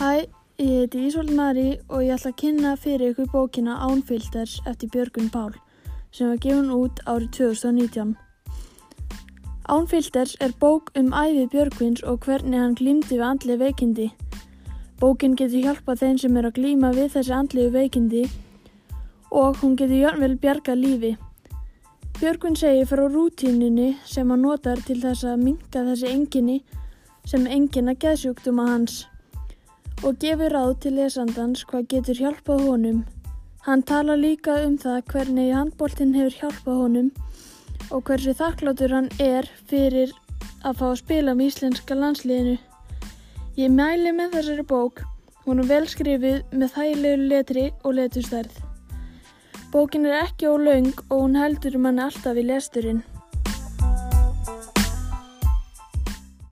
Hæ, ég heiti Ísvald Mari og ég ætla að kynna fyrir ykkur bókina Ánfilters eftir Björgun Pál sem var gefin út árið 2019. Ánfilters er bók um æfi Björgvins og hvernig hann glýmdi við andli veikindi. Bókin getur hjálpað þeim sem er að glýma við þessi andliðu veikindi og hún getur jörnvel bjargað lífi. Björgvin segir frá rútínunni sem hann notar til þess að minka þessi enginni sem engina geðsjúkduma hans og gefur ráð til lesandans hvað getur hjálpað honum. Hann tala líka um það hvernig handbóltinn hefur hjálpað honum og hversu þakkláttur hann er fyrir að fá að spila með íslenska landsliðinu. Ég mæli með þessari bók, hún er velskrifið með þægilegu letri og letustærð. Bókin er ekki ólaung og hún heldur manni alltaf í lesturinn.